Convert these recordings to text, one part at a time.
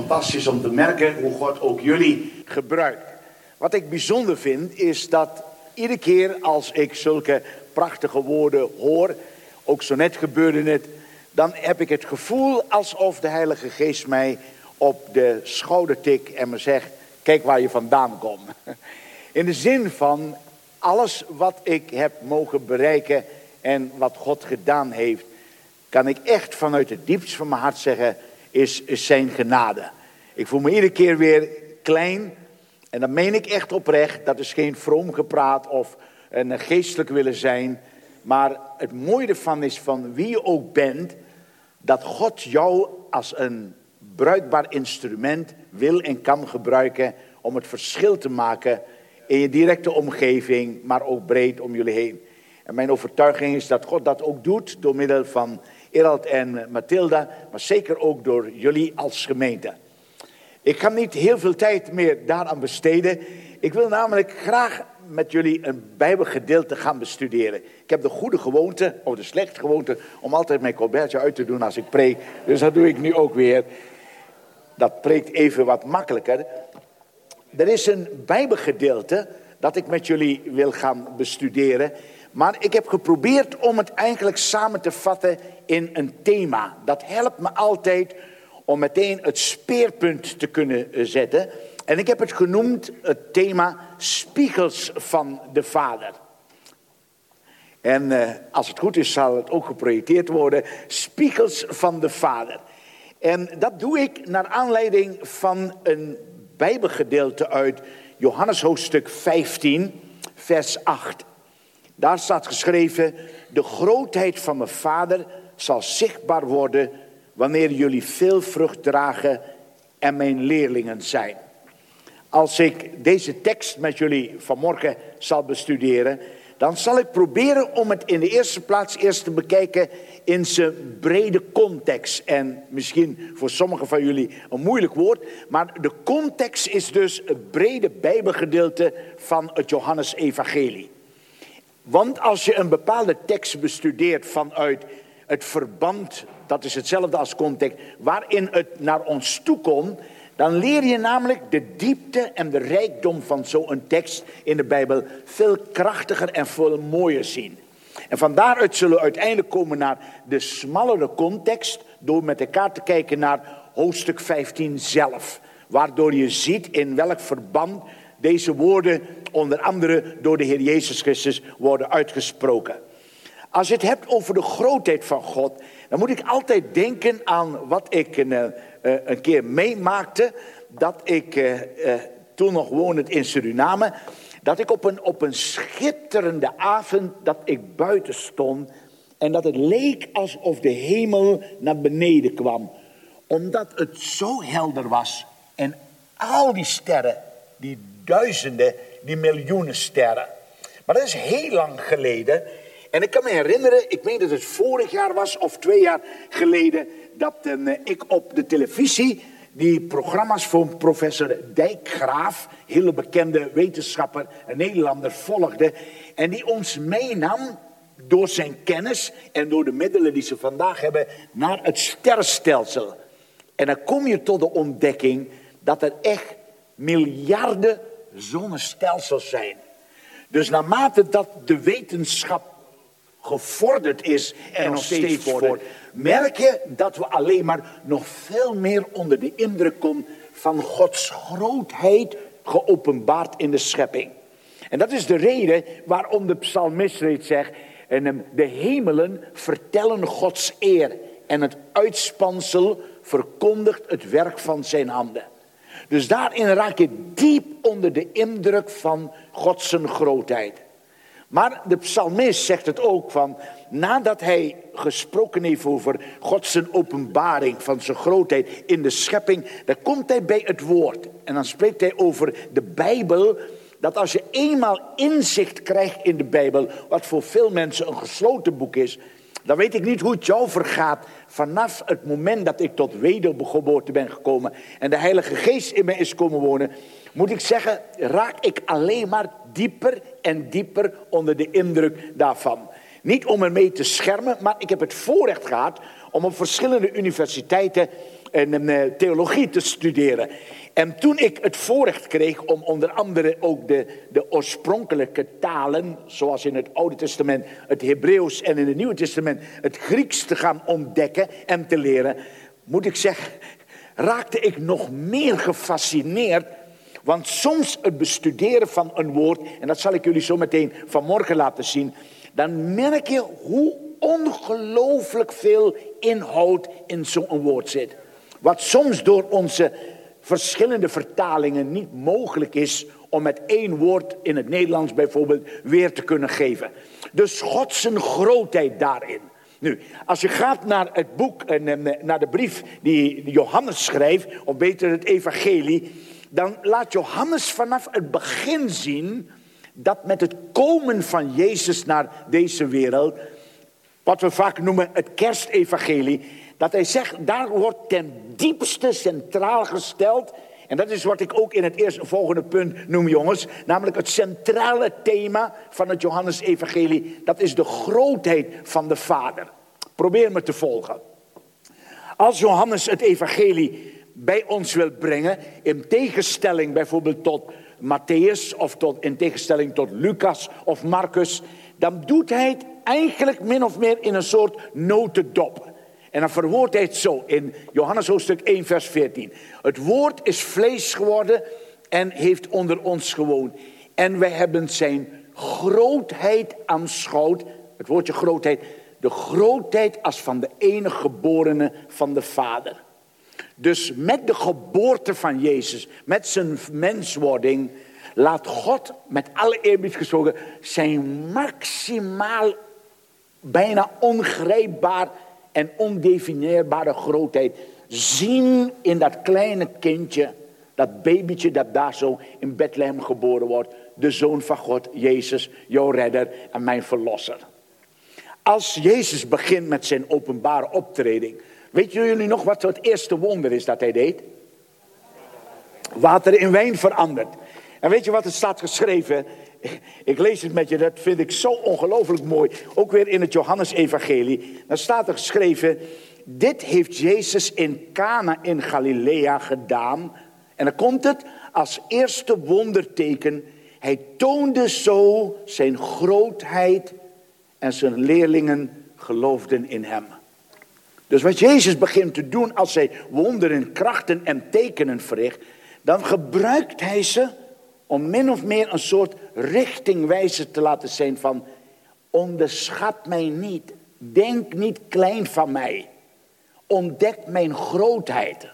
fantastisch om te merken hoe God ook jullie gebruikt. Wat ik bijzonder vind is dat iedere keer als ik zulke prachtige woorden hoor, ook zo net gebeurde het, dan heb ik het gevoel alsof de Heilige Geest mij op de schouder tikt en me zegt, kijk waar je vandaan komt. In de zin van alles wat ik heb mogen bereiken en wat God gedaan heeft, kan ik echt vanuit het diepst van mijn hart zeggen, is, is zijn genade. Ik voel me iedere keer weer klein. En dat meen ik echt oprecht. Dat is geen vroom gepraat of een geestelijk willen zijn. Maar het mooie ervan is van wie je ook bent. Dat God jou als een bruikbaar instrument wil en kan gebruiken. Om het verschil te maken in je directe omgeving. Maar ook breed om jullie heen. En mijn overtuiging is dat God dat ook doet door middel van Erald en Mathilda, maar zeker ook door jullie als gemeente. Ik ga niet heel veel tijd meer daaraan besteden. Ik wil namelijk graag met jullie een Bijbelgedeelte gaan bestuderen. Ik heb de goede gewoonte, of de slechte gewoonte, om altijd mijn colbertje uit te doen als ik preek. Dus dat doe ik nu ook weer. Dat preekt even wat makkelijker. Er is een Bijbelgedeelte dat ik met jullie wil gaan bestuderen. Maar ik heb geprobeerd om het eigenlijk samen te vatten in een thema. Dat helpt me altijd om meteen het speerpunt te kunnen eh, zetten. En ik heb het genoemd het thema spiegels van de Vader. En uh, als het goed is zal het ook geprojecteerd worden, spiegels van de Vader. En dat doe ik naar aanleiding van een Bijbelgedeelte uit Johannes hoofdstuk 15, vers 8. Daar staat geschreven, de grootheid van mijn vader zal zichtbaar worden wanneer jullie veel vrucht dragen en mijn leerlingen zijn. Als ik deze tekst met jullie vanmorgen zal bestuderen, dan zal ik proberen om het in de eerste plaats eerst te bekijken in zijn brede context. En misschien voor sommigen van jullie een moeilijk woord, maar de context is dus het brede Bijbelgedeelte van het Johannes-evangelie. Want als je een bepaalde tekst bestudeert vanuit het verband, dat is hetzelfde als context, waarin het naar ons toe komt, dan leer je namelijk de diepte en de rijkdom van zo'n tekst in de Bijbel veel krachtiger en veel mooier zien. En van daaruit zullen we uiteindelijk komen naar de smallere context, door met elkaar te kijken naar hoofdstuk 15 zelf. Waardoor je ziet in welk verband deze woorden onder andere door de Heer Jezus Christus worden uitgesproken. Als je het hebt over de grootheid van God, dan moet ik altijd denken aan wat ik een, eh, eh, een keer meemaakte. Dat ik uh, toen nog woonde in Suriname, dat ik op een, op een schitterende avond, dat ik buiten stond. En dat het leek alsof de hemel naar beneden kwam. Omdat het zo helder was. En al die sterren, die duizenden, die miljoenen sterren. Maar dat is heel lang geleden. En ik kan me herinneren, ik meen dat het vorig jaar was of twee jaar geleden, dat uh, ik op de televisie die programma's van professor Dijkgraaf, hele bekende wetenschapper, een Nederlander, volgde. En die ons meenam door zijn kennis en door de middelen die ze vandaag hebben naar het sterrenstelsel. En dan kom je tot de ontdekking dat er echt miljarden zonnestelsels zijn. Dus naarmate dat de wetenschap gevorderd is en, nog steeds vordert, merk je dat we alleen maar nog veel meer onder de indruk komen van Gods grootheid geopenbaard in de schepping. En dat is de reden waarom de psalmist reeds zegt, en de hemelen vertellen Gods eer en het uitspansel verkondigt het werk van zijn handen. Dus daarin raak je diep onder de indruk van Gods grootheid. Maar de psalmist zegt het ook van, nadat hij gesproken heeft over Gods openbaring van zijn grootheid in de schepping, dan komt hij bij het woord. En dan spreekt hij over de Bijbel, dat als je eenmaal inzicht krijgt in de Bijbel, wat voor veel mensen een gesloten boek is, dan weet ik niet hoe het jou vergaat vanaf het moment dat ik tot wedergeboorte ben gekomen en de Heilige Geest in mij is komen wonen, moet ik zeggen, raak ik alleen maar dieper en dieper onder de indruk daarvan. Niet om ermee te schermen, maar ik heb het voorrecht gehad om op verschillende universiteiten en, uh, theologie te studeren. En toen ik het voorrecht kreeg om onder andere ook de, de oorspronkelijke talen, zoals in het Oude Testament het Hebreeuws en in het Nieuwe Testament het Grieks te gaan ontdekken en te leren, moet ik zeggen, raakte ik nog meer gefascineerd. Want soms het bestuderen van een woord, en dat zal ik jullie zo meteen vanmorgen laten zien, dan merk je hoe ongelooflijk veel inhoud in zo'n woord zit. Wat soms door onze verschillende vertalingen niet mogelijk is om met één woord in het Nederlands bijvoorbeeld weer te kunnen geven. Dus Gods grootheid daarin. Nu, als je gaat naar het boek en naar de brief die Johannes schrijft, of beter het evangelie, dan laat Johannes vanaf het begin zien dat met het komen van Jezus naar deze wereld, wat we vaak noemen het kerstevangelie, dat hij zegt, daar wordt ten diepste centraal gesteld. En dat is wat ik ook in het eerste volgende punt noem, jongens. Namelijk het centrale thema van het Johannes-evangelie. Dat is de grootheid van de Vader. Probeer me te volgen. Als Johannes het evangelie bij ons wil brengen, in tegenstelling bijvoorbeeld tot Matthäus of tot, in tegenstelling tot Lucas of Marcus, dan doet hij het eigenlijk min of meer in een soort notendop. En dan verwoordt hij het zo in Johannes hoofdstuk 1 vers 14. Het woord is vlees geworden en heeft onder ons gewoond. En wij hebben zijn grootheid aanschouwd. Het woordje grootheid. De grootheid als van de enige geborene van de Vader. Dus met de geboorte van Jezus, met zijn menswording, laat God met alle eerbied gesproken zijn maximaal, bijna ongrijpbaar en ondefinieerbare grootheid zien in dat kleine kindje, dat babytje dat daar zo in Bethlehem geboren wordt, de Zoon van God, Jezus, jouw redder en mijn verlosser. Als Jezus begint met zijn openbare optreding, weet jullie nog wat het eerste wonder is dat hij deed? Water in wijn veranderd. En weet je wat er staat geschreven? Ik lees het met je, dat vind ik zo ongelooflijk mooi. Ook weer in het Johannesevangelie. Dan staat er geschreven, dit heeft Jezus in Cana in Galilea gedaan. En dan komt het als eerste wonderteken. Hij toonde zo zijn grootheid en zijn leerlingen geloofden in hem. Dus wat Jezus begint te doen als hij wonderen, krachten en tekenen verricht, dan gebruikt hij ze om min of meer een soort richtingwijzer te laten zijn van onderschat mij niet, denk niet klein van mij, ontdek mijn grootheid.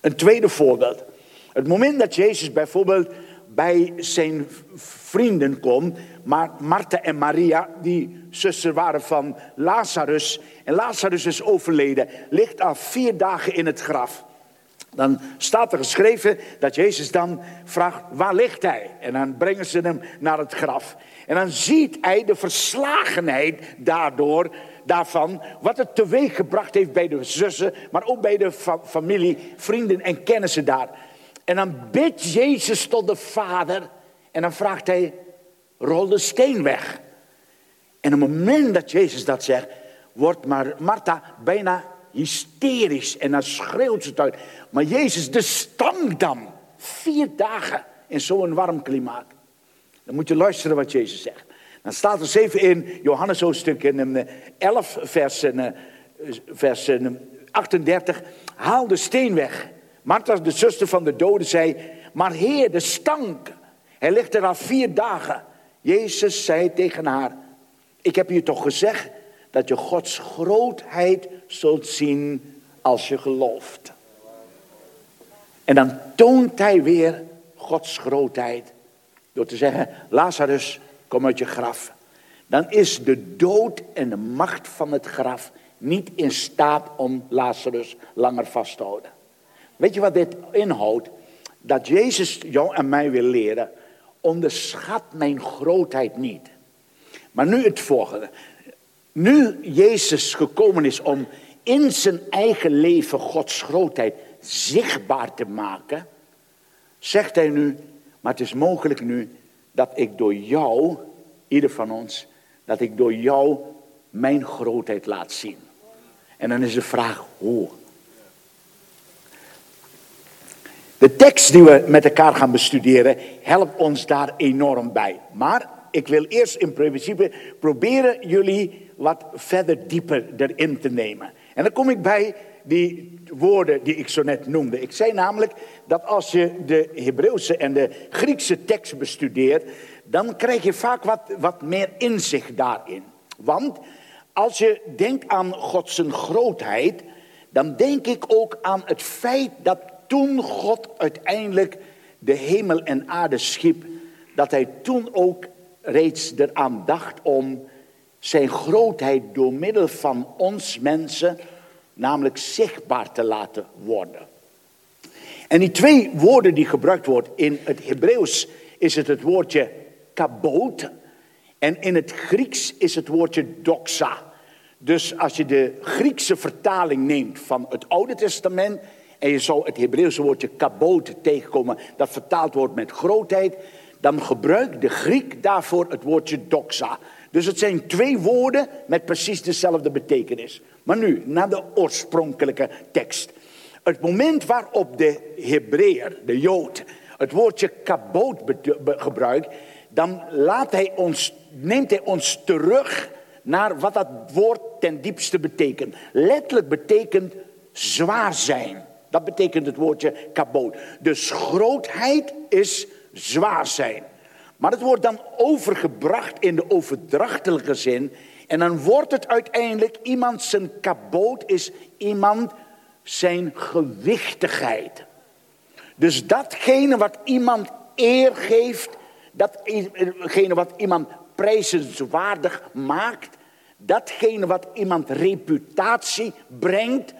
Een tweede voorbeeld. Het moment dat Jezus bijvoorbeeld bij zijn vrienden komt, maar Martha en Maria, die zussen waren van Lazarus, en Lazarus is overleden, ligt al vier dagen in het graf. Dan staat er geschreven dat Jezus dan vraagt, waar ligt hij? En dan brengen ze hem naar het graf. En dan ziet hij de verslagenheid daardoor, daarvan, wat het teweeg gebracht heeft bij de zussen, maar ook bij de familie, vrienden en kennissen daar. En dan bidt Jezus tot de Vader en dan vraagt hij, rol de steen weg. En op het moment dat Jezus dat zegt, wordt Martha bijna hysterisch en dan schreeuwt ze het uit. Maar Jezus, de stank dan. Vier dagen in zo'n warm klimaat. Dan moet je luisteren wat Jezus zegt. Dan staat er zeven in Johannes hoofdstuk 11 vers, vers 38. Haal de steen weg. Martha, de zuster van de doden, zei... Maar heer, de stank. Hij ligt er al vier dagen. Jezus zei tegen haar... Ik heb je toch gezegd dat je Gods grootheid zult zien als je gelooft. En dan toont hij weer Gods grootheid door te zeggen, Lazarus, kom uit je graf. Dan is de dood en de macht van het graf niet in staat om Lazarus langer vast te houden. Weet je wat dit inhoudt? Dat Jezus jou en mij wil leren, onderschat mijn grootheid niet. Maar nu het volgende. Nu Jezus gekomen is om in zijn eigen leven Gods grootheid zichtbaar te maken, zegt hij nu, maar het is mogelijk nu dat ik door jou, ieder van ons, dat ik door jou mijn grootheid laat zien. En dan is de vraag hoe. De tekst die we met elkaar gaan bestuderen helpt ons daar enorm bij. Maar ik wil eerst in principe proberen jullie wat verder dieper erin te nemen. En dan kom ik bij die woorden die ik zo net noemde. Ik zei namelijk dat als je de Hebreeuwse en de Griekse tekst bestudeert, dan krijg je vaak wat, wat meer inzicht daarin. Want als je denkt aan Gods grootheid, dan denk ik ook aan het feit dat toen God uiteindelijk de hemel en aarde schiep, dat hij toen ook reeds eraan dacht om zijn grootheid door middel van ons mensen, namelijk zichtbaar te laten worden. En die twee woorden die gebruikt worden in het Hebreeuws is het het woordje kabot en in het Grieks is het woordje doxa. Dus als je de Griekse vertaling neemt van het Oude Testament en je zou het Hebreeuwse woordje kabot tegenkomen, dat vertaald wordt met grootheid, dan gebruikt de Griek daarvoor het woordje doxa. Dus het zijn twee woorden met precies dezelfde betekenis. Maar nu, naar de oorspronkelijke tekst. Het moment waarop de Hebreeër, de Jood, het woordje kabot gebruikt, dan laat hij ons, neemt hij ons terug naar wat dat woord ten diepste betekent. Letterlijk betekent zwaar zijn. Dat betekent het woordje kabot. Dus grootheid is zwaar zijn. Maar het wordt dan overgebracht in de overdrachtelijke zin. En dan wordt het uiteindelijk iemand zijn kaboot is iemand zijn gewichtigheid. Dus datgene wat iemand eer geeft, datgene wat iemand prijzenswaardig maakt, datgene wat iemand reputatie brengt,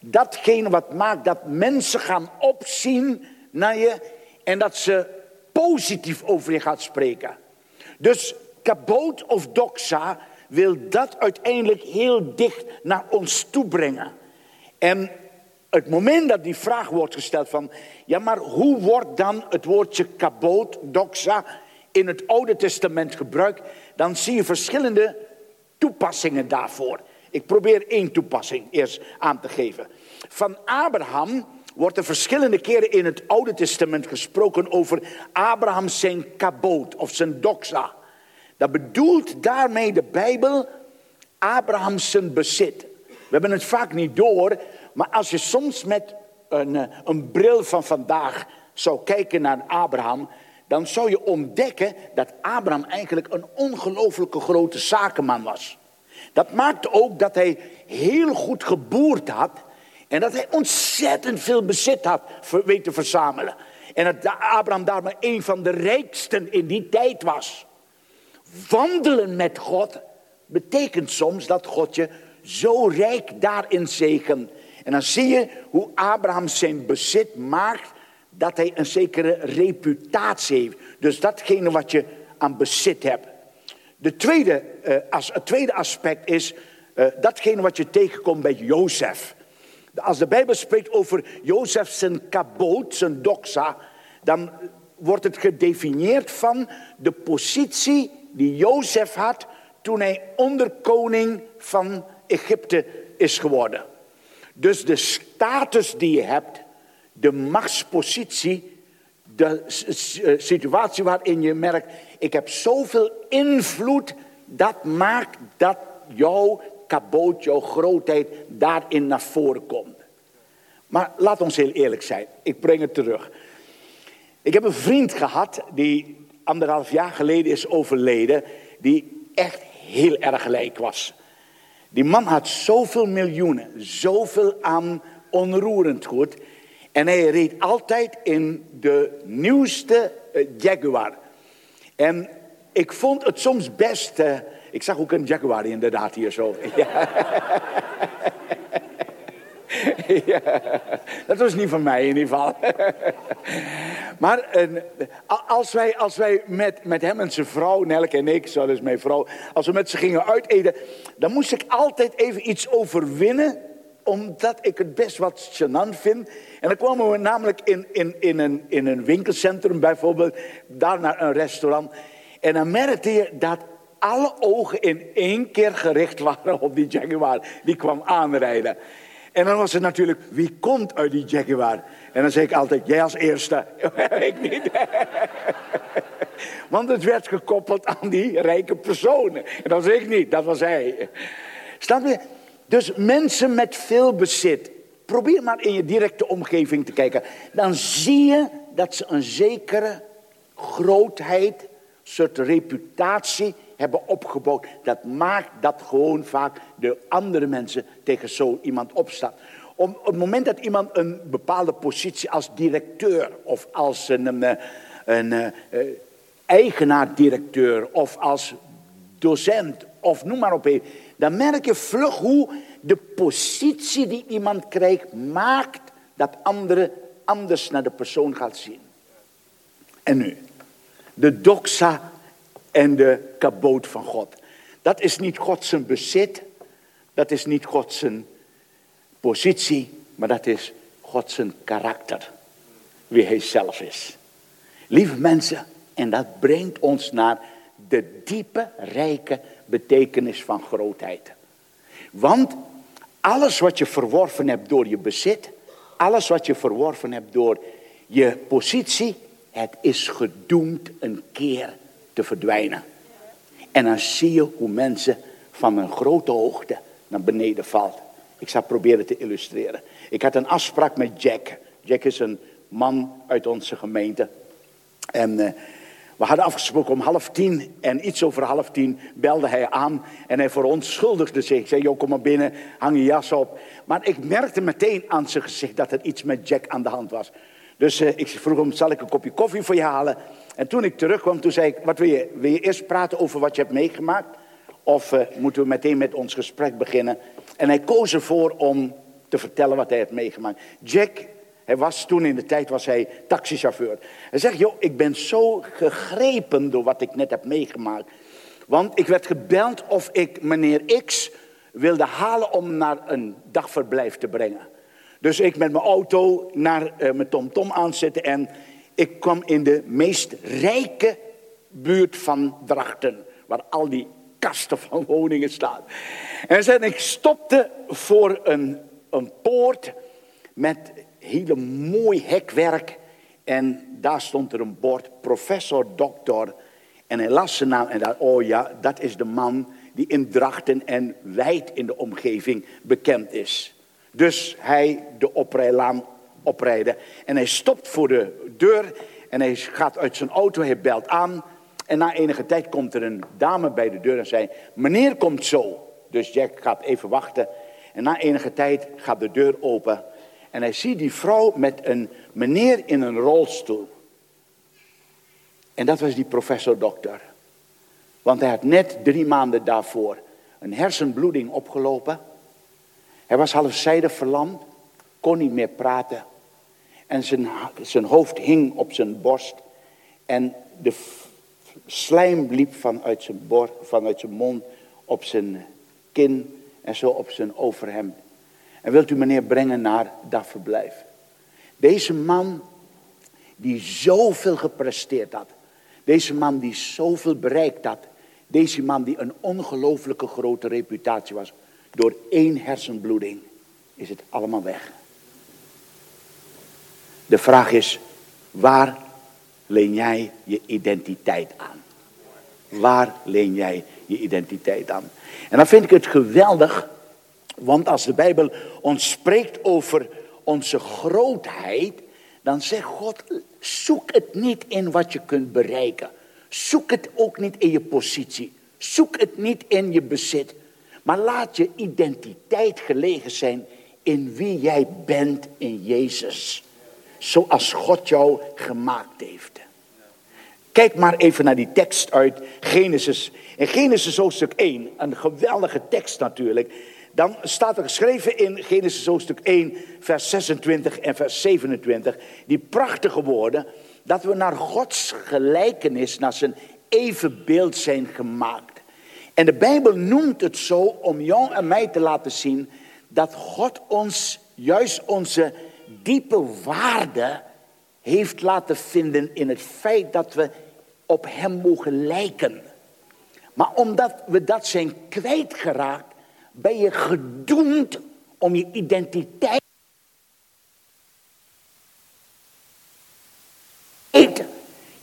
datgene wat maakt dat mensen gaan opzien naar je en dat ze positief over je gaat spreken. Dus kaboot of doxa wil dat uiteindelijk heel dicht naar ons toe brengen. En het moment dat die vraag wordt gesteld van, ja maar hoe wordt dan het woordje kaboot, doxa, in het Oude Testament gebruikt, dan zie je verschillende toepassingen daarvoor. Ik probeer één toepassing eerst aan te geven. Van Abraham wordt er verschillende keren in het Oude Testament gesproken over Abraham zijn kaboot of zijn doxa. Dat bedoelt daarmee de Bijbel Abraham zijn bezit. We hebben het vaak niet door, maar als je soms met een, eh, een bril van vandaag zou kijken naar Abraham, dan zou je ontdekken dat Abraham eigenlijk een ongelooflijke grote zakenman was. Dat maakte ook dat hij heel goed geboerd had en dat hij ontzettend veel bezit had weten verzamelen. En dat Abraham daarmee een van de rijksten in die tijd was. Wandelen met God betekent soms dat God je zo rijk daarin zegent. En dan zie je hoe Abraham zijn bezit maakt dat hij een zekere reputatie heeft. Dus datgene wat je aan bezit hebt. De tweede, as, het tweede aspect is uh, datgene wat je tegenkomt bij Jozef. Als de Bijbel spreekt over Jozef zijn kaboot, zijn doxa, dan wordt het gedefinieerd van de positie die Jozef had toen hij onderkoning van Egypte is geworden. Dus de status die je hebt, de machtspositie, de situatie waarin je merkt, ik heb zoveel invloed, dat maakt dat jouw kaboot, jouw grootheid daarin naar voren komt. Maar laat ons heel eerlijk zijn, ik breng het terug. Ik heb een vriend gehad die anderhalf jaar geleden is overleden, die echt heel erg gelijk was. Die man had zoveel miljoenen, zoveel aan onroerend goed. En hij reed altijd in de nieuwste eh, Jaguar. En ik vond het soms best. Ik zag ook een Jaguar inderdaad hier zo. Ja. dat was niet van mij in ieder geval. maar uh, als wij, als wij met, met hem en zijn vrouw, Nelke en ik, zo is mijn vrouw, als we met ze gingen uiteten, dan moest ik altijd even iets overwinnen omdat ik het best wat gênant vind. En dan kwamen we namelijk in, in, in, een, in een winkelcentrum bijvoorbeeld, daar naar een restaurant. En dan merkte je dat alle ogen in één keer gericht waren op die Jaguar. Die kwam aanrijden. En dan was het natuurlijk, wie komt uit die Jaguar? En dan zei ik altijd, jij als eerste. ik niet. Want het werd gekoppeld aan die rijke personen. En dat was ik niet, dat was hij. Snap je? Dus mensen met veel bezit. Probeer maar in je directe omgeving te kijken. Dan zie je dat ze een zekere grootheid, soort reputatie hebben opgebouwd. Dat maakt dat gewoon vaak de andere mensen tegen zo iemand opstaan. Op het moment dat iemand een bepaalde positie als directeur of als een, een, een, eh, eigenaar-directeur of als docent of noem maar op dan merk je vlug hoe de positie die iemand krijgt maakt dat anderen anders naar de persoon gaat zien. En nu, de doxa en de kaboot van God. Dat is niet God zijn bezit, dat is niet God zijn positie, maar dat is God zijn karakter. Wie hij zelf is. Lieve mensen, en dat brengt ons naar de diepe, rijke betekenis van grootheid. Want alles wat je verworven hebt door je bezit, alles wat je verworven hebt door je positie, het is gedoemd een keer te verdwijnen. En dan zie je hoe mensen van een grote hoogte naar beneden valt. Ik zal proberen te illustreren. Ik had een afspraak met Jack. Jack is een man uit onze gemeente. En uh, we hadden afgesproken om half tien. En iets over half tien belde hij aan. En hij verontschuldigde zich. Ik zei, joh, kom maar binnen, hang je jas op. Maar ik merkte meteen aan zijn gezicht dat er iets met Jack aan de hand was. Dus uh, ik vroeg hem, zal ik een kopje koffie voor je halen? En toen ik terugkwam, toen zei ik, wat wil je? Wil je eerst praten over wat je hebt meegemaakt? Of uh, moeten we meteen met ons gesprek beginnen? En hij koos ervoor om te vertellen wat hij had meegemaakt. Jack, hij was toen in de tijd was hij taxichauffeur. Hij zegt, joh, ik ben zo gegrepen door wat ik net heb meegemaakt. Want ik werd gebeld of ik meneer X wilde halen om naar een dagverblijf te brengen. Dus ik met mijn auto naar uh, mijn tomtom aanzetten en ik kwam in de meest rijke buurt van Drachten. Waar al die kasten van woningen staan. En ik stopte voor een, een poort met hele mooi hekwerk. En daar stond er een bord, professor, dokter. En hij las zijn naam en dacht, oh ja, dat is de man die in Drachten en wijd in de omgeving bekend is. Dus hij de oprijlaan oprijden. En hij stopt voor de deur en hij gaat uit zijn auto, hij belt aan. En na enige tijd komt er een dame bij de deur en zei, meneer komt zo. Dus Jack gaat even wachten. En na enige tijd gaat de deur open. En hij ziet die vrouw met een meneer in een rolstoel. En dat was die professor dokter. Want hij had net drie maanden daarvoor een hersenbloeding opgelopen. Hij was halfzijdig verlamd, kon niet meer praten. En zijn, zijn hoofd hing op zijn borst. En de slijm liep vanuit zijn, vanuit zijn mond op zijn kin en zo op zijn overhemd. En wilt u meneer brengen naar dat verblijf. Deze man die zoveel gepresteerd had. Deze man die zoveel bereikt had. Deze man die een ongelooflijke grote reputatie was. Door één hersenbloeding is het allemaal weg. De vraag is, waar leen jij je identiteit aan? Waar leen jij je identiteit aan? En dan vind ik het geweldig, want als de Bijbel ons spreekt over onze grootheid, dan zegt God, zoek het niet in wat je kunt bereiken. Zoek het ook niet in je positie. Zoek het niet in je bezit. Maar laat je identiteit gelegen zijn in wie jij bent in Jezus zoals God jou gemaakt heeft. Kijk maar even naar die tekst uit Genesis. In Genesis hoofdstuk 1, een geweldige tekst natuurlijk. Dan staat er geschreven in Genesis hoofdstuk 1, vers 26 en vers 27, die prachtige woorden, dat we naar Gods gelijkenis, naar zijn evenbeeld zijn gemaakt. En de Bijbel noemt het zo om jou en mij te laten zien dat God ons, juist onze diepe waarde heeft laten vinden in het feit dat we op Hem mogen lijken. Maar omdat we dat zijn kwijtgeraakt, ben je gedoemd om je identiteit.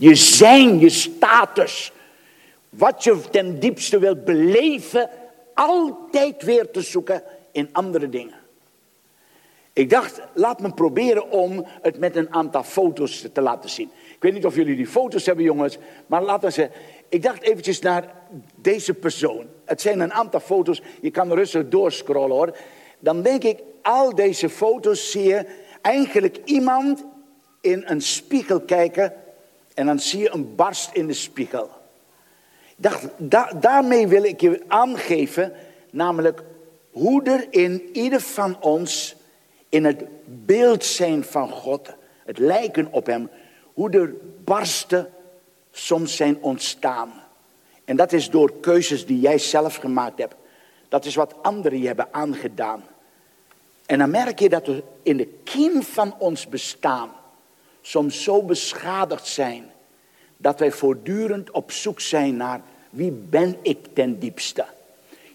Je zijn, je status, wat je ten diepste wilt beleven, altijd weer te zoeken in andere dingen. Ik dacht, laat me proberen om het met een aantal foto's te laten zien. Ik weet niet of jullie die foto's hebben, jongens, maar laten ze. Ik dacht eventjes naar deze persoon. Het zijn een aantal foto's, je kan rustig doorscrollen hoor. Dan denk ik, al deze foto's zie je eigenlijk iemand in een spiegel kijken en dan zie je een barst in de spiegel. Ik dacht, daarmee wil ik je aangeven, namelijk hoe er in ieder van ons in het beeld zijn van God, het lijken op Hem, hoe er barsten soms zijn ontstaan. En dat is door keuzes die jij zelf gemaakt hebt. Dat is wat anderen je hebben aangedaan. En dan merk je dat we in de kiem van ons bestaan soms zo beschadigd zijn dat wij voortdurend op zoek zijn naar wie ben ik ten diepste.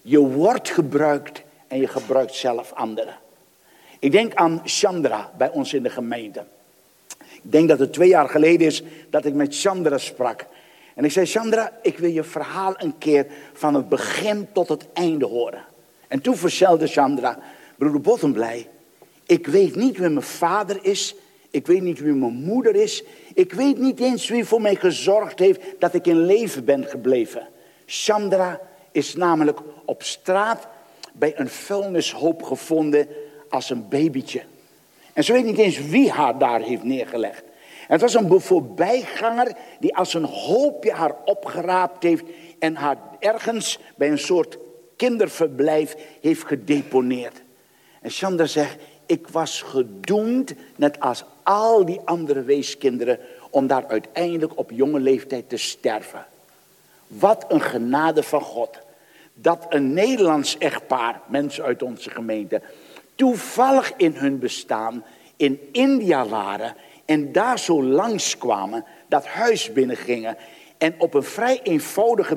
Je wordt gebruikt en je gebruikt zelf anderen. Ik denk aan Chandra bij ons in de gemeente. Ik denk dat het twee jaar geleden is dat ik met Chandra sprak. En ik zei, Chandra, ik wil je verhaal een keer van het begin tot het einde horen. En toen vertelde Chandra, broeder Bottenblij, ik weet niet wie mijn vader is, ik weet niet wie mijn moeder is, ik weet niet eens wie voor mij gezorgd heeft dat ik in leven ben gebleven. Chandra is namelijk op straat bij een vuilnishoop gevonden als een babytje. En ze weet niet eens wie haar daar heeft neergelegd. Het was een voorbijganger die als een hoopje haar opgeraapt heeft en haar ergens bij een soort kinderverblijf heeft gedeponeerd. En Chandra zegt, ik was gedoemd, net als al die andere weeskinderen, om daar uiteindelijk op jonge leeftijd te sterven. Wat een genade van God. Dat een Nederlands echtpaar, mensen uit onze gemeente, toevallig in hun bestaan in India waren en daar zo langskwamen, dat huis binnengingen en op een vrij eenvoudige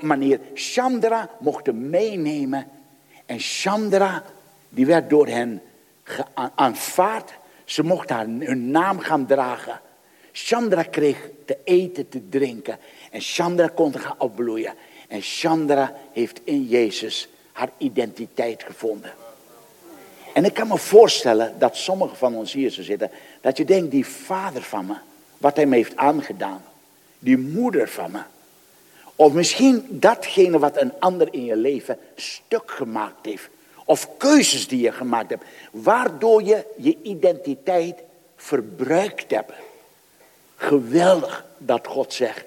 manier Chandra mochten meenemen. En Chandra, die werd door hen aanvaard. Ze mochten haar hun naam gaan dragen. Chandra kreeg te eten, te drinken. En Chandra kon gaan opbloeien. En Chandra heeft in Jezus haar identiteit gevonden. En ik kan me voorstellen dat sommigen van ons hier zo zitten, dat je denkt, die vader van me, wat hij me heeft aangedaan, die moeder van me, of misschien datgene wat een ander in je leven stuk gemaakt heeft, of keuzes die je gemaakt hebt, waardoor je je identiteit verbruikt hebt. Geweldig dat God zegt,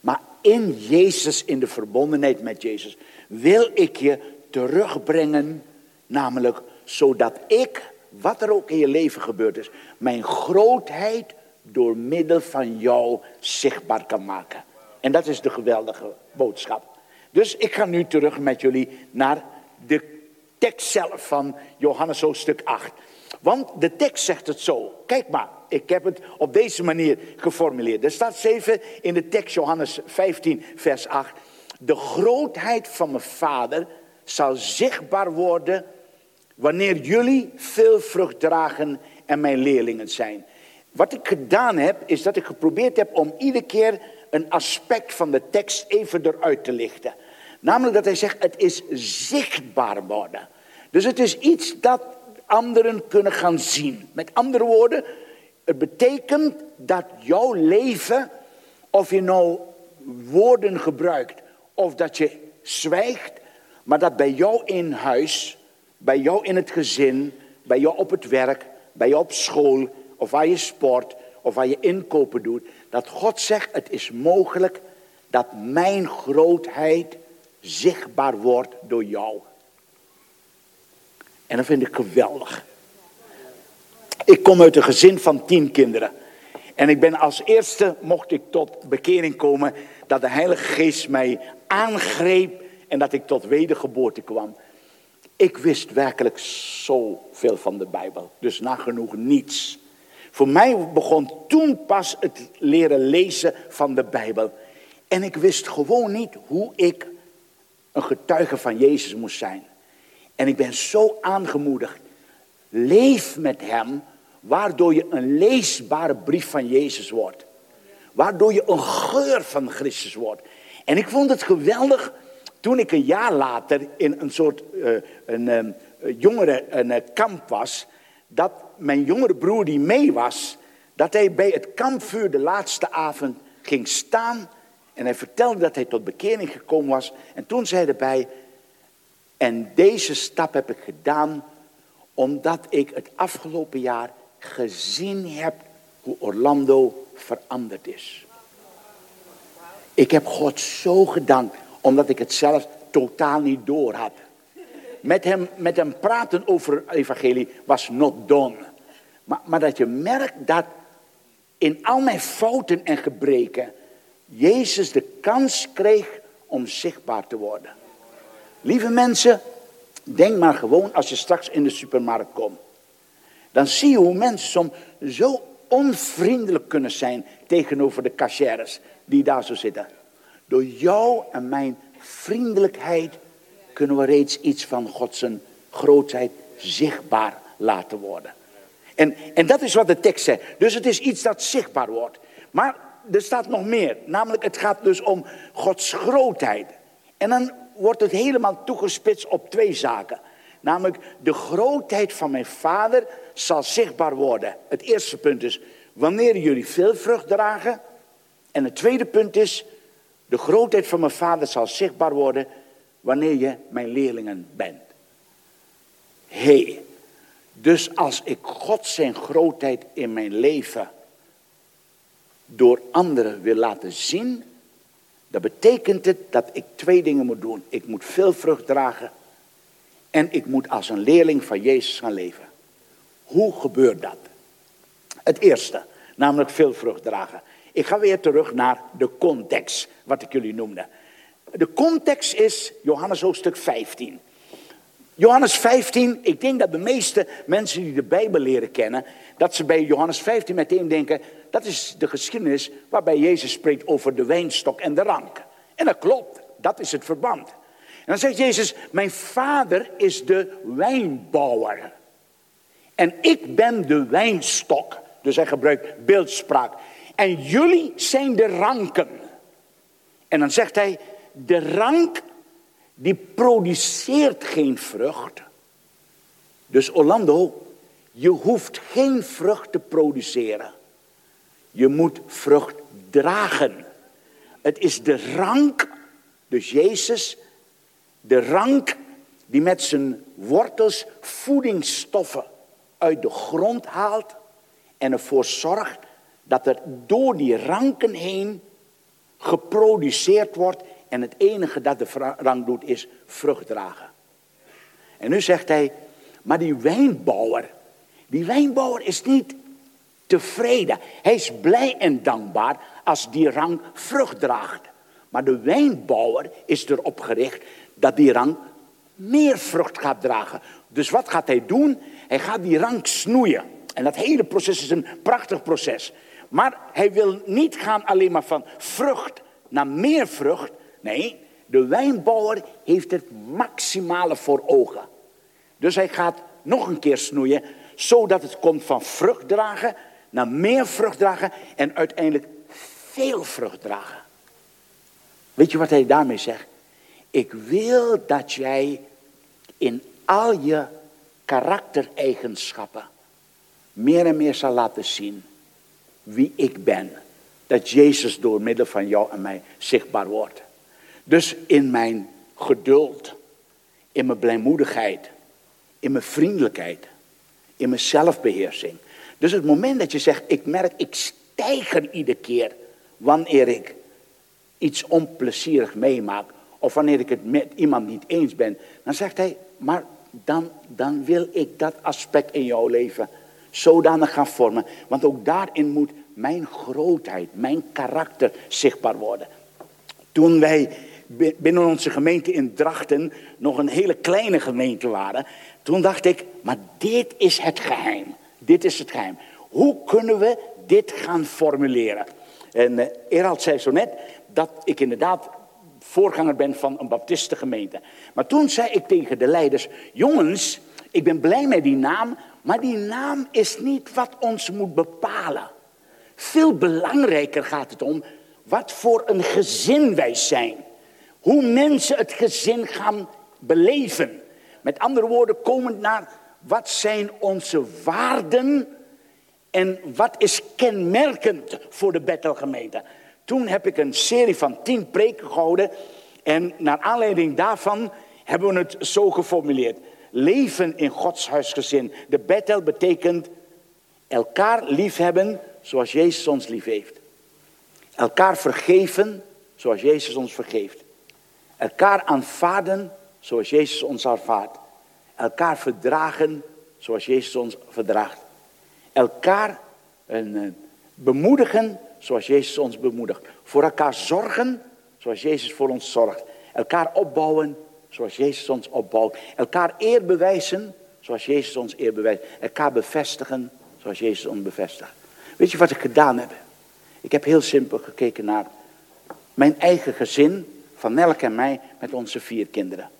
maar in Jezus, in de verbondenheid met Jezus, wil ik je terugbrengen, namelijk zodat ik, wat er ook in je leven gebeurd is, mijn grootheid door middel van jou zichtbaar kan maken. En dat is de geweldige boodschap. Dus ik ga nu terug met jullie naar de tekst zelf van Johannes hoofdstuk 8. Want de tekst zegt het zo. Kijk maar, ik heb het op deze manier geformuleerd. Er staat 7 in de tekst Johannes 15, vers 8. De grootheid van mijn vader zal zichtbaar worden wanneer jullie veel vrucht dragen en mijn leerlingen zijn. Wat ik gedaan heb, is dat ik geprobeerd heb om iedere keer een aspect van de tekst even eruit te lichten. Namelijk dat hij zegt, het is zichtbaar worden. Dus het is iets dat anderen kunnen gaan zien. Met andere woorden, het betekent dat jouw leven, of je nou woorden gebruikt of dat je zwijgt, maar dat bij jou in huis bij jou in het gezin, bij jou op het werk, bij jou op school, of waar je sport, of waar je inkopen doet, dat God zegt, het is mogelijk dat mijn grootheid zichtbaar wordt door jou. En dat vind ik geweldig. Ik kom uit een gezin van tien kinderen. En ik ben als eerste, mocht ik tot bekering komen, dat de Heilige Geest mij aangreep en dat ik tot wedergeboorte kwam. Ik wist werkelijk zoveel van de Bijbel. Dus nagenoeg niets. Voor mij begon toen pas het leren lezen van de Bijbel. En ik wist gewoon niet hoe ik een getuige van Jezus moest zijn. En ik ben zo aangemoedigd. Leef met hem, waardoor je een leesbare brief van Jezus wordt. Waardoor je een geur van Christus wordt. En ik vond het geweldig toen ik een jaar later in een soort uh, een, um, jongere een, uh, kamp was. Dat mijn jongere broer die mee was, dat hij bij het kampvuur de laatste avond ging staan. En hij vertelde dat hij tot bekering gekomen was. En toen zei hij erbij, en deze stap heb ik gedaan omdat ik het afgelopen jaar gezien heb hoe Orlando veranderd is. Ik heb God zo gedankt, omdat ik het zelf totaal niet door had. Met hem, met hem praten over evangelie was not done. Maar, maar dat je merkt dat in al mijn fouten en gebreken Jezus de kans kreeg om zichtbaar te worden. Lieve mensen, denk maar gewoon als je straks in de supermarkt komt. Dan zie je hoe mensen soms zo onvriendelijk kunnen zijn tegenover de cashiers die daar zo zitten. Door jou en mijn vriendelijkheid kunnen we reeds iets van Gods grootheid zichtbaar laten worden. En, en dat is wat de tekst zegt. Dus het is iets dat zichtbaar wordt. Maar er staat nog meer. Namelijk, het gaat dus om Gods grootheid. En dan wordt het helemaal toegespitst op twee zaken. Namelijk, de grootheid van mijn vader zal zichtbaar worden. Het eerste punt is, wanneer jullie veel vrucht dragen. En het tweede punt is, de grootheid van mijn vader zal zichtbaar worden wanneer je mijn leerlingen bent. Hé, hey, dus als ik God zijn grootheid in mijn leven door anderen wil laten zien, dan betekent het dat ik twee dingen moet doen. Ik moet veel vrucht dragen en ik moet als een leerling van Jezus gaan leven. Hoe gebeurt dat? Het eerste, namelijk veel vrucht dragen. Ik ga weer terug naar de context, wat ik jullie noemde. De context is Johannes hoofdstuk 15. Johannes 15, ik denk dat de meeste mensen die de Bijbel leren kennen, dat ze bij Johannes 15 meteen denken, dat is de geschiedenis waarbij Jezus spreekt over de wijnstok en de rank. En dat klopt, dat is het verband. En dan zegt Jezus, mijn vader is de wijnbouwer. En ik ben de wijnstok. Dus hij gebruikt beeldspraak. En jullie zijn de ranken. En dan zegt hij, de rank die produceert geen vrucht. Dus Orlando, je hoeft geen vrucht te produceren. Je moet vrucht dragen. Het is de rank, dus Jezus, de rank die met zijn wortels voedingsstoffen uit de grond haalt en ervoor zorgt dat er door die ranken heen geproduceerd wordt en het enige dat de rank doet is vrucht dragen. En nu zegt hij, maar die wijnbouwer, die wijnbouwer is niet tevreden. Hij is blij en dankbaar als die rang vrucht draagt. Maar de wijnbouwer is erop gericht dat die rang meer vrucht gaat dragen. Dus wat gaat hij doen? Hij gaat die rank snoeien. En dat hele proces is een prachtig proces. Maar hij wil niet gaan alleen maar van vrucht naar meer vrucht. Nee, de wijnbouwer heeft het maximale voor ogen. Dus hij gaat nog een keer snoeien, zodat het komt van vrucht dragen naar meer vrucht dragen en uiteindelijk veel vrucht dragen. Weet je wat hij daarmee zegt? Ik wil dat jij in al je karaktereigenschappen meer en meer zal laten zien wie ik ben. Dat Jezus door middel van jou en mij zichtbaar wordt. Dus in mijn geduld, in mijn blijmoedigheid, in mijn vriendelijkheid, in mijn zelfbeheersing. Dus het moment dat je zegt, ik merk, ik stijger iedere keer wanneer ik iets onplezierig meemaak. Of wanneer ik het met iemand niet eens ben. Dan zegt hij, maar dan, dan wil ik dat aspect in jouw leven zodanig gaan vormen. Want ook daarin moet mijn grootheid, mijn karakter zichtbaar worden. Toen wij binnen onze gemeente in Drachten nog een hele kleine gemeente waren, toen dacht ik, maar dit is het geheim. Dit is het geheim. Hoe kunnen we dit gaan formuleren? En uh, Erald zei zo net dat ik inderdaad voorganger ben van een baptistengemeente. Maar toen zei ik tegen de leiders, jongens, ik ben blij met die naam, maar die naam is niet wat ons moet bepalen. Veel belangrijker gaat het om wat voor een gezin wij zijn. Hoe mensen het gezin gaan beleven. Met andere woorden, komend naar wat zijn onze waarden en wat is kenmerkend voor de Bethelgemeente. Toen heb ik een serie van tien preken gehouden en naar aanleiding daarvan hebben we het zo geformuleerd. Leven in Gods huisgezin. De Bethel betekent elkaar liefhebben zoals Jezus ons lief heeft. Elkaar vergeven zoals Jezus ons vergeeft. Elkaar aanvaarden zoals Jezus ons aanvaardt. Elkaar verdragen zoals Jezus ons verdraagt. Elkaar een, bemoedigen zoals Jezus ons bemoedigt. Voor elkaar zorgen zoals Jezus voor ons zorgt. Elkaar opbouwen zoals Jezus ons opbouwt. Elkaar eer bewijzen zoals Jezus ons eer bewijst. Elkaar bevestigen zoals Jezus ons bevestigt. Weet je wat ik gedaan heb? Ik heb heel simpel gekeken naar mijn eigen gezin, van Nelk en mij, met onze vier kinderen.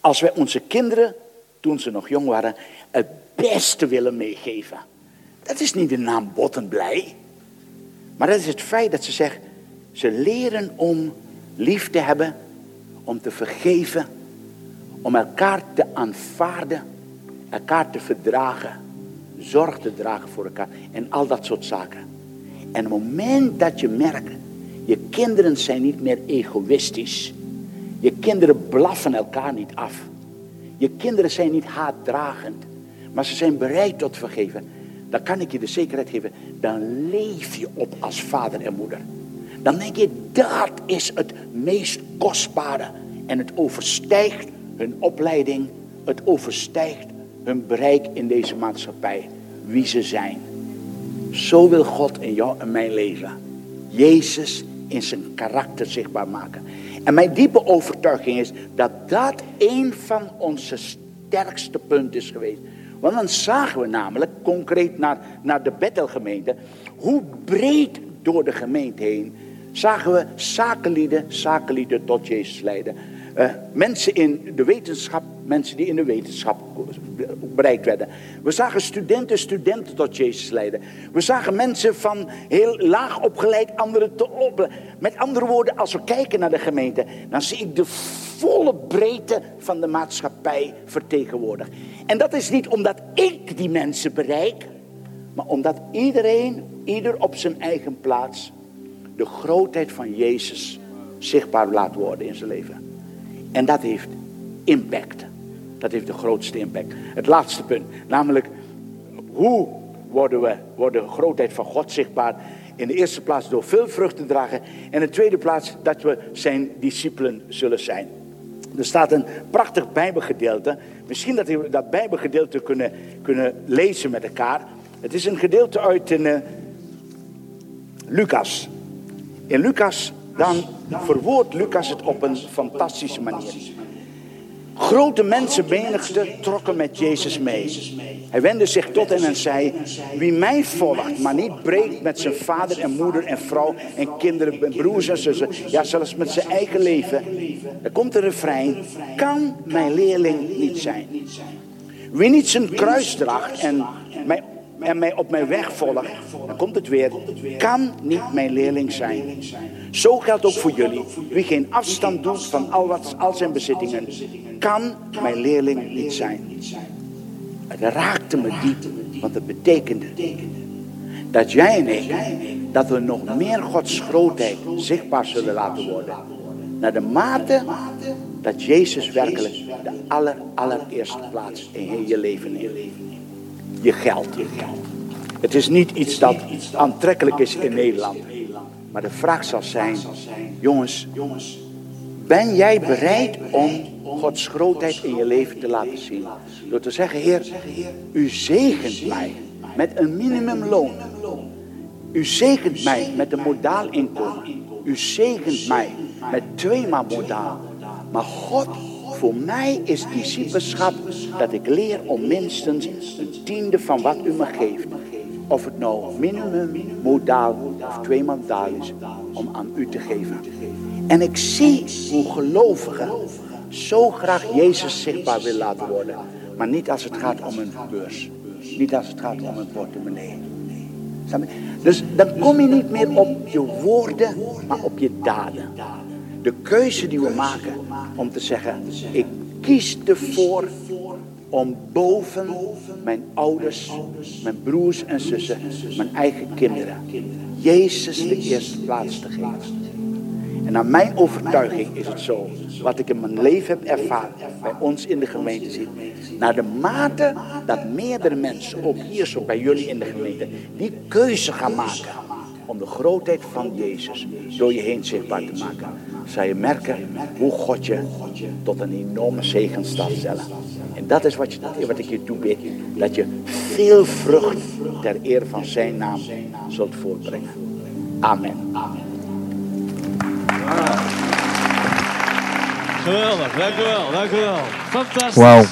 Als wij onze kinderen, toen ze nog jong waren, het beste willen meegeven. Dat is niet de naam bot blij. Maar dat is het feit dat ze zeggen, ze leren om lief te hebben, om te vergeven, om elkaar te aanvaarden, elkaar te verdragen, zorg te dragen voor elkaar en al dat soort zaken. En het moment dat je merkt, je kinderen zijn niet meer egoïstisch. Je kinderen blaffen elkaar niet af. Je kinderen zijn niet haatdragend, maar ze zijn bereid tot vergeven. Dan kan ik je de zekerheid geven, dan leef je op als vader en moeder. Dan denk je, dat is het meest kostbare. En het overstijgt hun opleiding, het overstijgt hun bereik in deze maatschappij. Wie ze zijn. Zo wil God in jou en mijn leven. Jezus in zijn karakter zichtbaar maken. En mijn diepe overtuiging is dat dat een van onze sterkste punten is geweest. Want dan zagen we namelijk, concreet naar, naar de Bethelgemeente, hoe breed door de gemeente heen zagen we zakenlieden, zakenlieden tot Jezus leiden. Uh, mensen in de wetenschap, mensen die in de wetenschap bereikt werden. We zagen studenten, studenten tot Jezus leiden. We zagen mensen van heel laag opgeleid, anderen te op. Met andere woorden, als we kijken naar de gemeente, dan zie ik de volle breedte van de maatschappij vertegenwoordigd. En dat is niet omdat ik die mensen bereik, maar omdat iedereen, ieder op zijn eigen plaats, de grootheid van Jezus zichtbaar laat worden in zijn leven. En dat heeft impact. Dat heeft de grootste impact. Het laatste punt, namelijk hoe worden we, worden de grootheid van God zichtbaar? In de eerste plaats door veel vrucht te dragen. En in de tweede plaats dat we zijn discipelen zullen zijn. Er staat een prachtig Bijbelgedeelte. Misschien dat we dat Bijbelgedeelte kunnen, kunnen lezen met elkaar. Het is een gedeelte uit in, uh, Lucas. In Lucas, dan verwoordt Lucas het op een fantastische manier. Grote mensenmenigte trokken met Jezus mee. Hij wendde zich tot hen en zei: Wie mij volgt, maar niet breekt met zijn vader en moeder en vrouw en kinderen en broers en zussen, ja, zelfs met zijn eigen leven. Er komt een refrein: Kan mijn leerling niet zijn. Wie niet zijn kruis draagt en mij en mij op mijn weg volgt, dan komt het weer, kan niet mijn leerling zijn. Zo geldt ook voor jullie. Wie geen afstand doet van al, wat, al zijn bezittingen, kan mijn leerling niet zijn. Het raakte me diep, want het betekende dat jij en ik, dat we nog meer Gods grootheid zichtbaar zullen laten worden. Naar de mate dat Jezus werkelijk de aller, allereerste plaats in je leven heeft je geld. Het is niet iets dat aantrekkelijk is in Nederland. Maar de vraag zal zijn, jongens, ben jij bereid om Gods grootheid in je leven te laten zien? Door te zeggen, Heer, u zegent mij met een minimumloon. U zegent mij met een modaal inkomen. U zegent mij met tweemaal modaal. Maar God voor mij is discipelschap dat ik leer om minstens een tiende van wat u me geeft. Of het nou minimum, modaal of twee modaal is om aan u te geven. En ik zie hoe gelovigen zo graag Jezus zichtbaar willen laten worden. Maar niet als het gaat om een beurs. Niet als het gaat om een portemonnee. Dus dan kom je niet meer op je woorden, maar op je daden. De keuze die we maken om te zeggen, ik kies ervoor om boven mijn ouders, mijn broers en zussen, mijn eigen kinderen, Jezus de eerste plaats te geven. En naar mijn overtuiging is het zo, wat ik in mijn leven heb ervaren, bij ons in de gemeente zit, naar de mate dat meerdere mensen, ook hier zo bij jullie in de gemeente, die keuze gaan maken om de grootheid van Jezus door je heen zichtbaar te maken, zal je merken hoe God je tot een enorme zegen staat stellen. En dat is wat, je, wat ik je toebid, dat je veel vrucht ter eer van zijn naam zult voortbrengen. Amen. Geweldig, dank u wel, dank u wel. Fantastisch. Wauw.